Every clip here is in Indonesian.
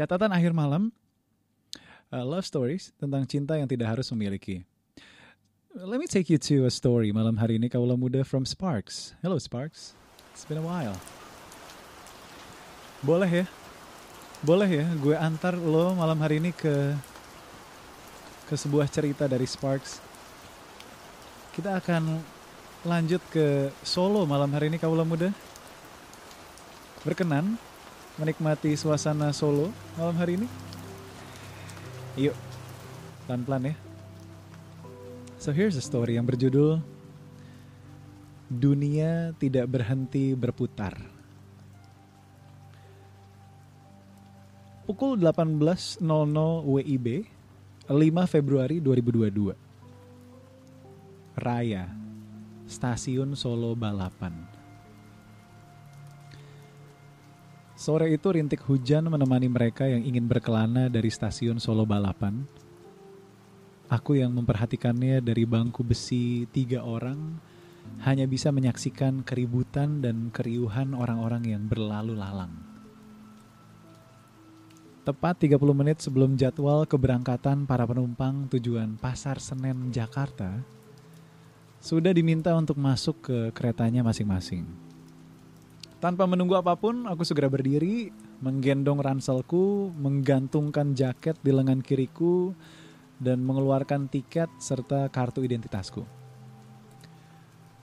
Catatan akhir malam, uh, love stories tentang cinta yang tidak harus memiliki. Let me take you to a story malam hari ini kaula muda from Sparks. Hello Sparks, it's been a while. Boleh ya, boleh ya, gue antar lo malam hari ini ke ke sebuah cerita dari Sparks. Kita akan lanjut ke Solo malam hari ini kaula muda. Berkenan menikmati suasana Solo malam hari ini? Yuk, pelan-pelan ya. So here's a story yang berjudul Dunia Tidak Berhenti Berputar. Pukul 18.00 WIB, 5 Februari 2022. Raya, Stasiun Solo Balapan. Sore itu rintik hujan menemani mereka yang ingin berkelana dari stasiun Solo Balapan. Aku yang memperhatikannya dari bangku besi tiga orang hanya bisa menyaksikan keributan dan keriuhan orang-orang yang berlalu lalang. Tepat 30 menit sebelum jadwal keberangkatan para penumpang tujuan Pasar Senen, Jakarta, sudah diminta untuk masuk ke keretanya masing-masing. Tanpa menunggu apa pun, aku segera berdiri, menggendong ranselku, menggantungkan jaket di lengan kiriku, dan mengeluarkan tiket serta kartu identitasku.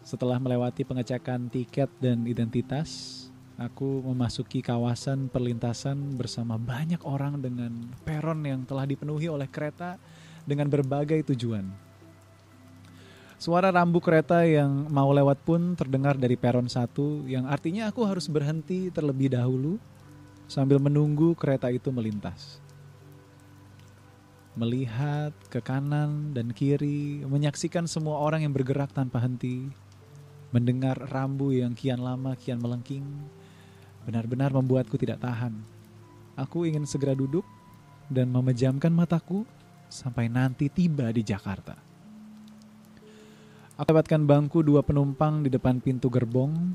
Setelah melewati pengecekan tiket dan identitas, aku memasuki kawasan perlintasan bersama banyak orang dengan peron yang telah dipenuhi oleh kereta dengan berbagai tujuan. Suara rambu kereta yang mau lewat pun terdengar dari peron satu yang artinya aku harus berhenti terlebih dahulu sambil menunggu kereta itu melintas. Melihat ke kanan dan kiri, menyaksikan semua orang yang bergerak tanpa henti, mendengar rambu yang kian lama kian melengking, benar-benar membuatku tidak tahan. Aku ingin segera duduk dan memejamkan mataku sampai nanti tiba di Jakarta. Aku dapatkan bangku dua penumpang di depan pintu gerbong.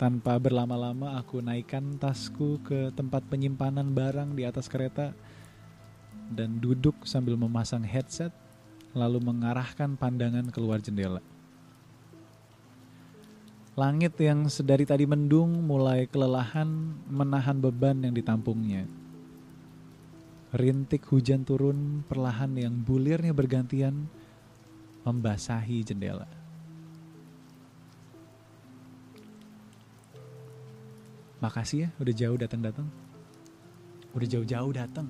Tanpa berlama-lama aku naikkan tasku ke tempat penyimpanan barang di atas kereta dan duduk sambil memasang headset lalu mengarahkan pandangan keluar jendela. Langit yang sedari tadi mendung mulai kelelahan menahan beban yang ditampungnya. Rintik hujan turun perlahan yang bulirnya bergantian membasahi jendela. Makasih ya udah jauh datang-datang. Udah jauh-jauh datang.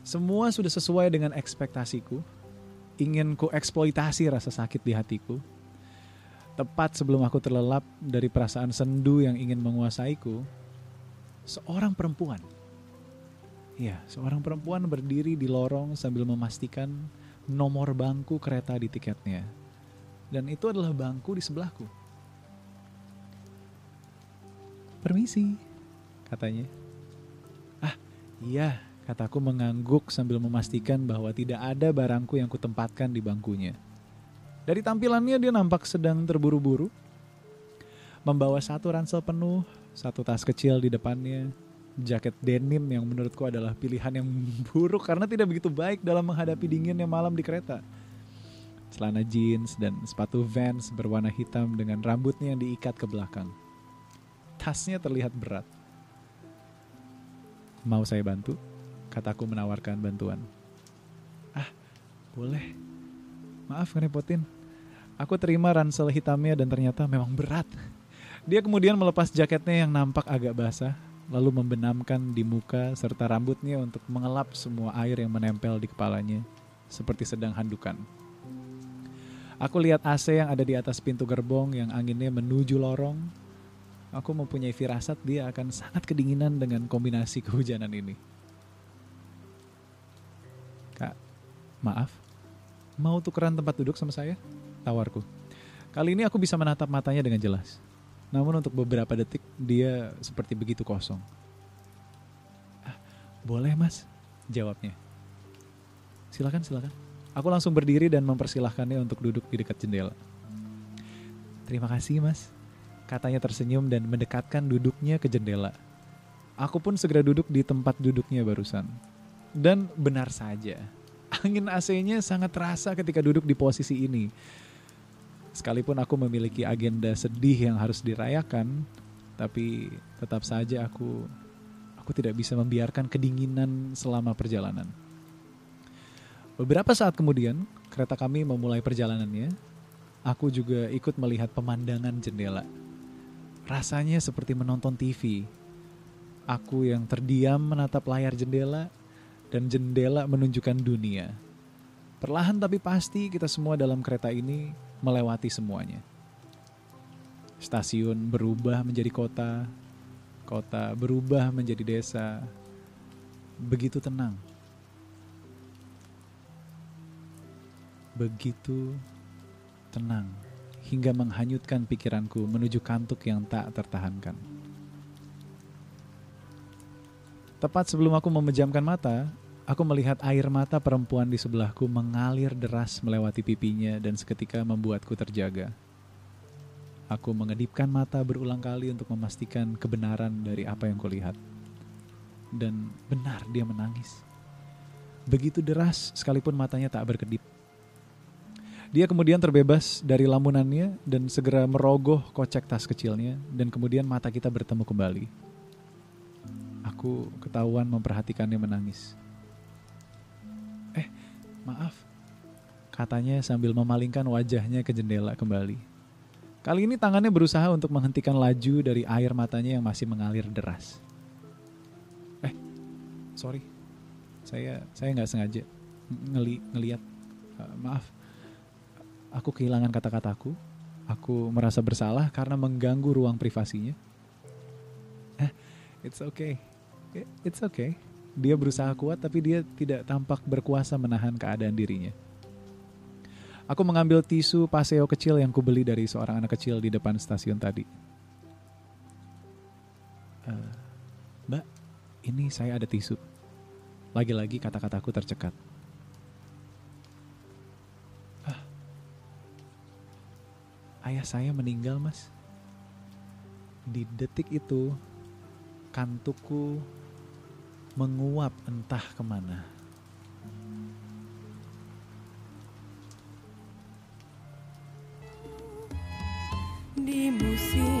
Semua sudah sesuai dengan ekspektasiku. Ingin ku eksploitasi rasa sakit di hatiku. Tepat sebelum aku terlelap dari perasaan sendu yang ingin menguasaiku, seorang perempuan. Ya, seorang perempuan berdiri di lorong sambil memastikan nomor bangku kereta di tiketnya. Dan itu adalah bangku di sebelahku. Permisi, katanya. Ah, iya, kataku mengangguk sambil memastikan bahwa tidak ada barangku yang kutempatkan di bangkunya. Dari tampilannya dia nampak sedang terburu-buru. Membawa satu ransel penuh, satu tas kecil di depannya, jaket denim yang menurutku adalah pilihan yang buruk karena tidak begitu baik dalam menghadapi dinginnya malam di kereta. Celana jeans dan sepatu Vans berwarna hitam dengan rambutnya yang diikat ke belakang. Tasnya terlihat berat. Mau saya bantu? Kataku menawarkan bantuan. Ah, boleh. Maaf ngerepotin. Aku terima ransel hitamnya dan ternyata memang berat. Dia kemudian melepas jaketnya yang nampak agak basah lalu membenamkan di muka serta rambutnya untuk mengelap semua air yang menempel di kepalanya, seperti sedang handukan. Aku lihat AC yang ada di atas pintu gerbong yang anginnya menuju lorong. Aku mempunyai firasat dia akan sangat kedinginan dengan kombinasi kehujanan ini. Kak, maaf. Mau tukeran tempat duduk sama saya? Tawarku. Kali ini aku bisa menatap matanya dengan jelas. Namun untuk beberapa detik dia seperti begitu kosong. Ah, boleh mas, jawabnya. Silakan, silakan. Aku langsung berdiri dan mempersilahkannya untuk duduk di dekat jendela. Terima kasih mas, katanya tersenyum dan mendekatkan duduknya ke jendela. Aku pun segera duduk di tempat duduknya barusan. Dan benar saja, angin AC-nya sangat terasa ketika duduk di posisi ini. Sekalipun aku memiliki agenda sedih yang harus dirayakan, tapi tetap saja aku aku tidak bisa membiarkan kedinginan selama perjalanan. Beberapa saat kemudian, kereta kami memulai perjalanannya. Aku juga ikut melihat pemandangan jendela. Rasanya seperti menonton TV. Aku yang terdiam menatap layar jendela dan jendela menunjukkan dunia. Perlahan tapi pasti kita semua dalam kereta ini melewati semuanya. Stasiun berubah menjadi kota, kota berubah menjadi desa. Begitu tenang. Begitu tenang hingga menghanyutkan pikiranku menuju kantuk yang tak tertahankan. Tepat sebelum aku memejamkan mata, aku melihat air mata perempuan di sebelahku mengalir deras melewati pipinya dan seketika membuatku terjaga. Aku mengedipkan mata berulang kali untuk memastikan kebenaran dari apa yang kulihat. Dan benar dia menangis. Begitu deras sekalipun matanya tak berkedip. Dia kemudian terbebas dari lamunannya dan segera merogoh kocek tas kecilnya dan kemudian mata kita bertemu kembali. Aku ketahuan memperhatikannya menangis. Maaf. Katanya sambil memalingkan wajahnya ke jendela kembali. Kali ini tangannya berusaha untuk menghentikan laju dari air matanya yang masih mengalir deras. Eh, sorry. Saya saya nggak sengaja ngeli ngelihat. Uh, maaf. Aku kehilangan kata-kataku. Aku merasa bersalah karena mengganggu ruang privasinya. Eh, it's okay it's okay. Dia berusaha kuat tapi dia tidak tampak berkuasa menahan keadaan dirinya. Aku mengambil tisu paseo kecil yang kubeli dari seorang anak kecil di depan stasiun tadi. Uh, mbak, ini saya ada tisu. Lagi-lagi kata-kataku tercekat. Ah, ayah saya meninggal mas. Di detik itu, kantukku menguap entah ke mana. Di musim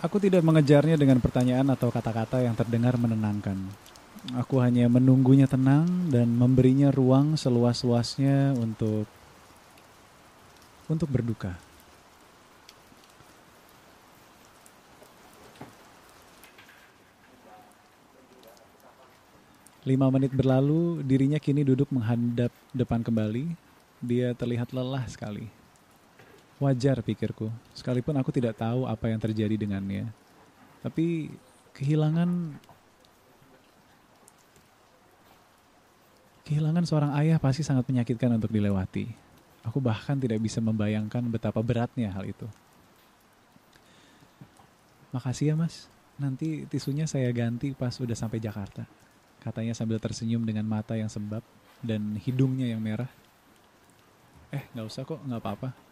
Aku tidak mengejarnya dengan pertanyaan atau kata-kata yang terdengar menenangkan. Aku hanya menunggunya tenang dan memberinya ruang seluas-luasnya untuk untuk berduka. Lima menit berlalu, dirinya kini duduk menghadap depan kembali. Dia terlihat lelah sekali. Wajar pikirku, sekalipun aku tidak tahu apa yang terjadi dengannya. Tapi kehilangan kehilangan seorang ayah pasti sangat menyakitkan untuk dilewati. Aku bahkan tidak bisa membayangkan betapa beratnya hal itu. Makasih ya mas, nanti tisunya saya ganti pas udah sampai Jakarta. Katanya sambil tersenyum dengan mata yang sembab dan hidungnya yang merah. Eh, nggak usah kok, nggak apa-apa.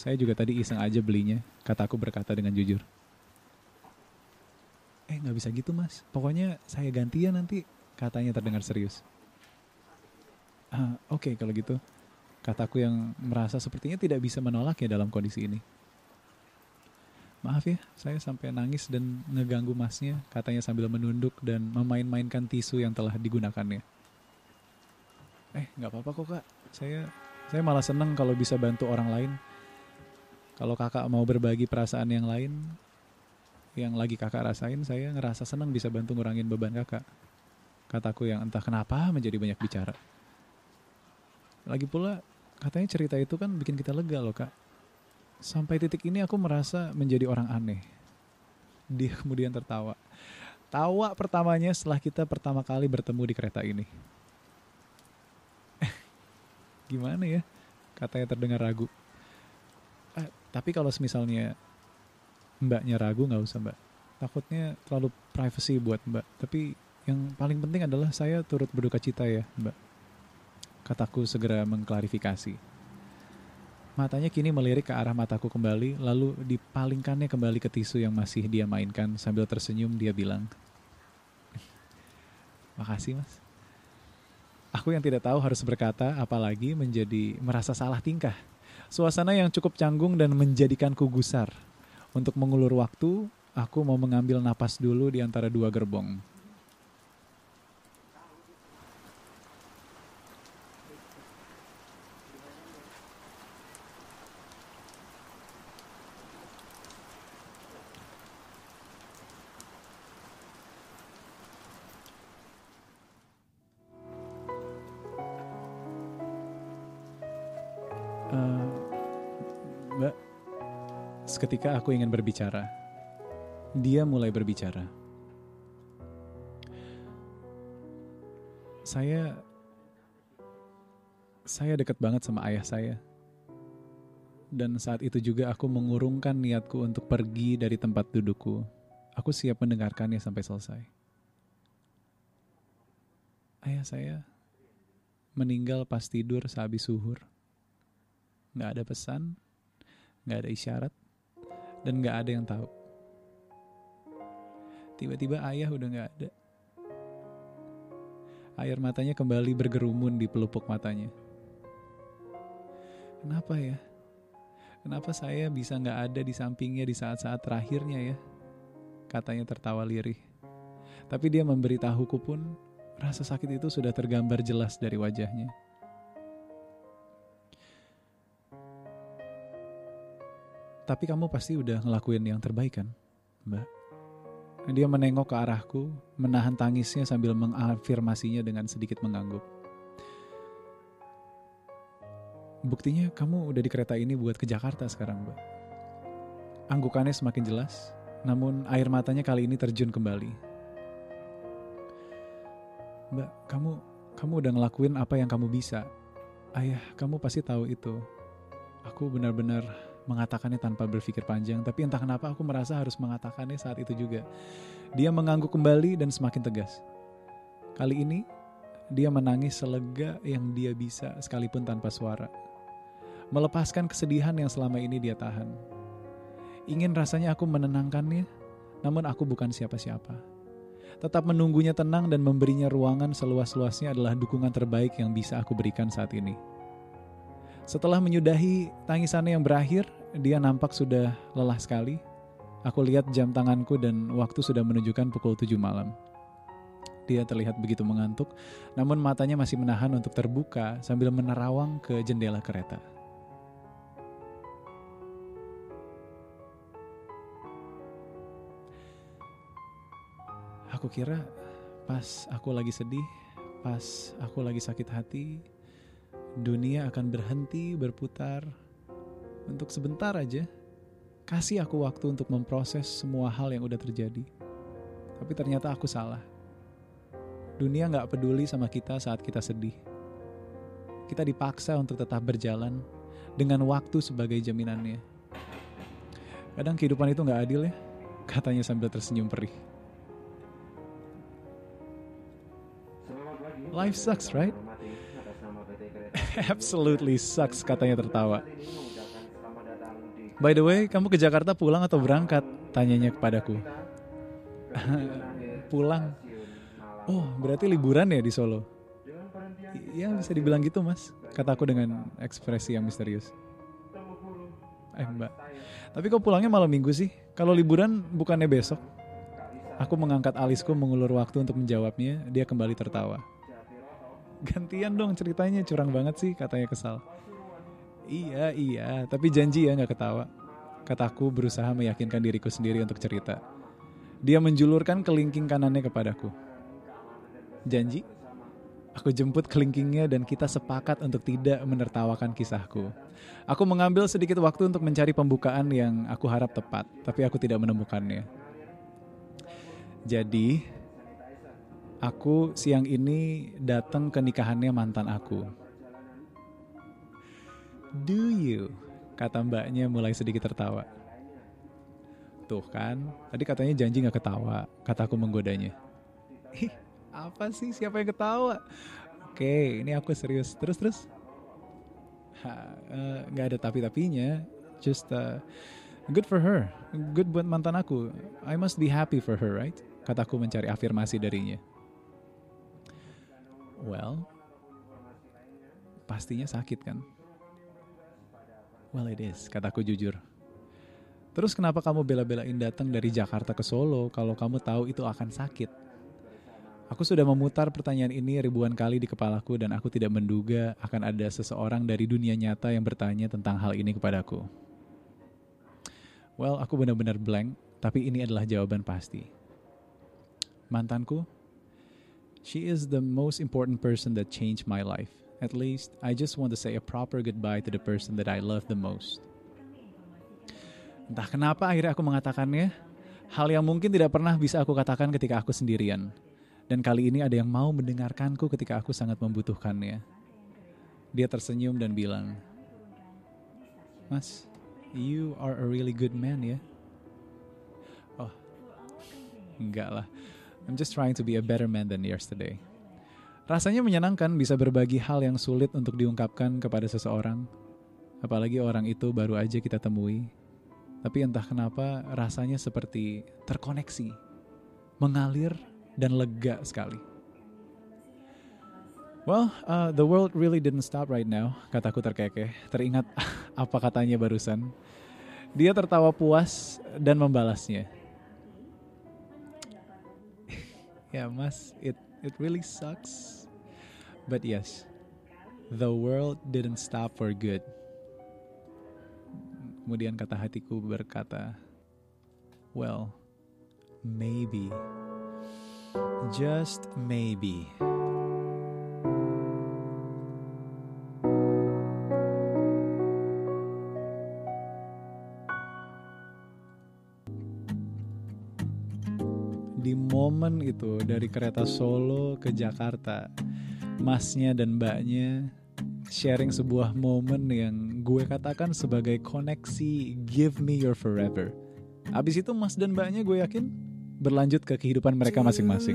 Saya juga tadi iseng aja belinya, kataku berkata dengan jujur. Eh nggak bisa gitu mas, pokoknya saya gantian nanti, katanya terdengar serius. Ah, Oke okay, kalau gitu, kataku yang merasa sepertinya tidak bisa menolak ya dalam kondisi ini. Maaf ya, saya sampai nangis dan ngeganggu masnya, katanya sambil menunduk dan memain-mainkan tisu yang telah digunakannya. Eh nggak apa-apa kok kak, saya saya malah seneng kalau bisa bantu orang lain. Kalau kakak mau berbagi perasaan yang lain, yang lagi kakak rasain, saya ngerasa seneng bisa bantu ngurangin beban kakak. Kataku yang entah kenapa menjadi banyak bicara. Lagi pula katanya cerita itu kan bikin kita lega loh kak. Sampai titik ini aku merasa menjadi orang aneh. Dia kemudian tertawa. Tawa pertamanya setelah kita pertama kali bertemu di kereta ini. Gimana ya? Katanya terdengar ragu. Tapi kalau misalnya mbaknya ragu nggak usah mbak. Takutnya terlalu privacy buat mbak. Tapi yang paling penting adalah saya turut berduka cita ya mbak. Kataku segera mengklarifikasi. Matanya kini melirik ke arah mataku kembali, lalu dipalingkannya kembali ke tisu yang masih dia mainkan sambil tersenyum dia bilang, Makasih mas. Aku yang tidak tahu harus berkata, apalagi menjadi merasa salah tingkah. Suasana yang cukup canggung dan menjadikanku gusar. Untuk mengulur waktu, aku mau mengambil napas dulu di antara dua gerbong. Seketika aku ingin berbicara. Dia mulai berbicara. Saya saya dekat banget sama ayah saya. Dan saat itu juga aku mengurungkan niatku untuk pergi dari tempat dudukku. Aku siap mendengarkannya sampai selesai. Ayah saya meninggal pas tidur sehabis suhur nggak ada pesan, nggak ada isyarat, dan nggak ada yang tahu. Tiba-tiba ayah udah nggak ada. Air matanya kembali bergerumun di pelupuk matanya. Kenapa ya? Kenapa saya bisa nggak ada di sampingnya di saat-saat terakhirnya ya? Katanya tertawa lirih. Tapi dia memberitahuku pun rasa sakit itu sudah tergambar jelas dari wajahnya. Tapi kamu pasti udah ngelakuin yang terbaik kan, Mbak? Dia menengok ke arahku, menahan tangisnya sambil mengafirmasinya dengan sedikit mengangguk. Buktinya kamu udah di kereta ini buat ke Jakarta sekarang, Mbak. Anggukannya semakin jelas, namun air matanya kali ini terjun kembali. Mbak, kamu kamu udah ngelakuin apa yang kamu bisa. Ayah, kamu pasti tahu itu. Aku benar-benar mengatakannya tanpa berpikir panjang, tapi entah kenapa aku merasa harus mengatakannya saat itu juga. Dia mengangguk kembali dan semakin tegas. Kali ini, dia menangis selega yang dia bisa sekalipun tanpa suara. Melepaskan kesedihan yang selama ini dia tahan. Ingin rasanya aku menenangkannya, namun aku bukan siapa-siapa. Tetap menunggunya tenang dan memberinya ruangan seluas-luasnya adalah dukungan terbaik yang bisa aku berikan saat ini. Setelah menyudahi tangisannya yang berakhir, dia nampak sudah lelah sekali. Aku lihat jam tanganku dan waktu sudah menunjukkan pukul 7 malam. Dia terlihat begitu mengantuk, namun matanya masih menahan untuk terbuka sambil menerawang ke jendela kereta. Aku kira pas aku lagi sedih, pas aku lagi sakit hati, dunia akan berhenti berputar untuk sebentar aja. Kasih aku waktu untuk memproses semua hal yang udah terjadi. Tapi ternyata aku salah. Dunia nggak peduli sama kita saat kita sedih. Kita dipaksa untuk tetap berjalan dengan waktu sebagai jaminannya. Kadang kehidupan itu nggak adil ya, katanya sambil tersenyum perih. Life sucks, right? Absolutely sucks, katanya tertawa. By the way, kamu ke Jakarta pulang atau berangkat? Tanyanya kepadaku. pulang. Oh, berarti liburan ya di Solo? Iya bisa dibilang gitu mas, kataku dengan ekspresi yang misterius. Eh mbak, tapi kok pulangnya malam minggu sih? Kalau liburan bukannya besok? Aku mengangkat alisku mengulur waktu untuk menjawabnya, dia kembali tertawa. Gantian dong ceritanya, curang banget sih katanya kesal. Iya, iya, tapi janji ya nggak ketawa. Kataku berusaha meyakinkan diriku sendiri untuk cerita. Dia menjulurkan kelingking kanannya kepadaku. Janji? Aku jemput kelingkingnya dan kita sepakat untuk tidak menertawakan kisahku. Aku mengambil sedikit waktu untuk mencari pembukaan yang aku harap tepat, tapi aku tidak menemukannya. Jadi, aku siang ini datang ke nikahannya mantan aku. Do you? Kata mbaknya mulai sedikit tertawa. Tuh kan, tadi katanya janji gak ketawa, kataku menggodanya. Ih, apa sih siapa yang ketawa? Oke, ini aku serius. Terus terus. Ha, eh, nggak ada tapi-tapinya. Just uh, good for her. Good buat mantan aku. I must be happy for her, right? Kataku mencari afirmasi darinya. Well, pastinya sakit kan? Well it is, kataku jujur. Terus kenapa kamu bela-belain datang dari Jakarta ke Solo kalau kamu tahu itu akan sakit? Aku sudah memutar pertanyaan ini ribuan kali di kepalaku dan aku tidak menduga akan ada seseorang dari dunia nyata yang bertanya tentang hal ini kepadaku. Well, aku benar-benar blank, tapi ini adalah jawaban pasti. Mantanku, she is the most important person that changed my life. At least, I just want to say a proper goodbye to the person that I love the most. Entah kenapa akhirnya aku mengatakannya, hal yang mungkin tidak pernah bisa aku katakan ketika aku sendirian. Dan kali ini ada yang mau mendengarkanku ketika aku sangat membutuhkannya. Dia tersenyum dan bilang, Mas, you are a really good man ya. Oh, enggak lah. I'm just trying to be a better man than yesterday. Rasanya menyenangkan bisa berbagi hal yang sulit untuk diungkapkan kepada seseorang. Apalagi orang itu baru aja kita temui. Tapi entah kenapa rasanya seperti terkoneksi. Mengalir dan lega sekali. Well, uh, the world really didn't stop right now, kataku terkekeh. Teringat apa katanya barusan. Dia tertawa puas dan membalasnya. ya mas, it it really sucks. But yes, the world didn't stop for good. Kemudian kata hatiku berkata, well, maybe. Just maybe. Di momen itu dari kereta Solo ke Jakarta, masnya dan mbaknya sharing sebuah momen yang gue katakan sebagai koneksi give me your forever. Abis itu mas dan mbaknya gue yakin berlanjut ke kehidupan mereka masing-masing.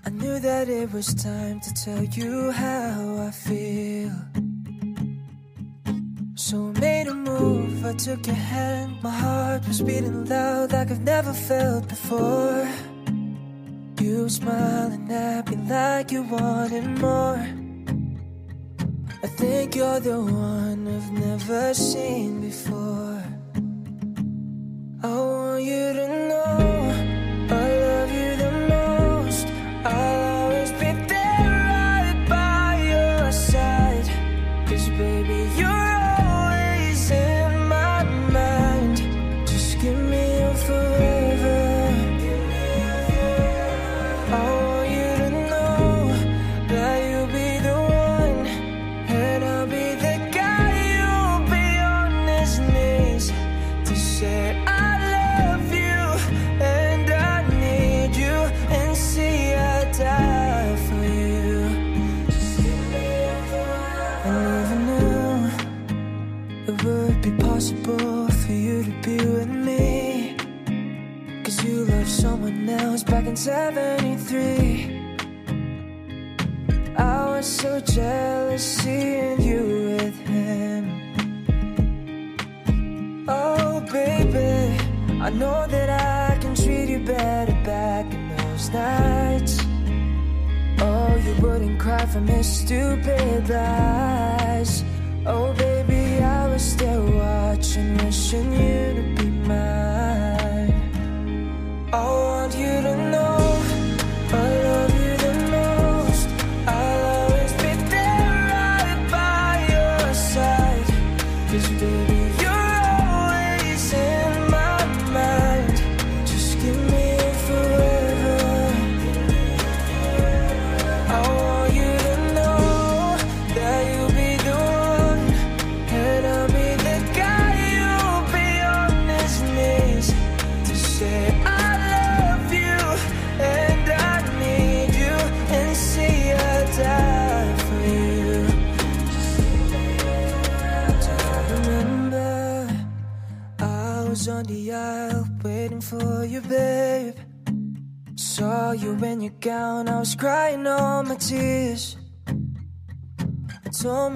I knew that it was time to tell you how I feel. So I made a move, I took your hand. My heart was beating loud like I've never felt before. You smiling at me like you wanted more. I think you're the one I've never seen before. I want you to know I know that I can treat you better back in those nights. Oh, you wouldn't cry from his stupid lies. Oh, baby, I was there watching, wishing you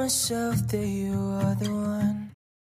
myself that you are the.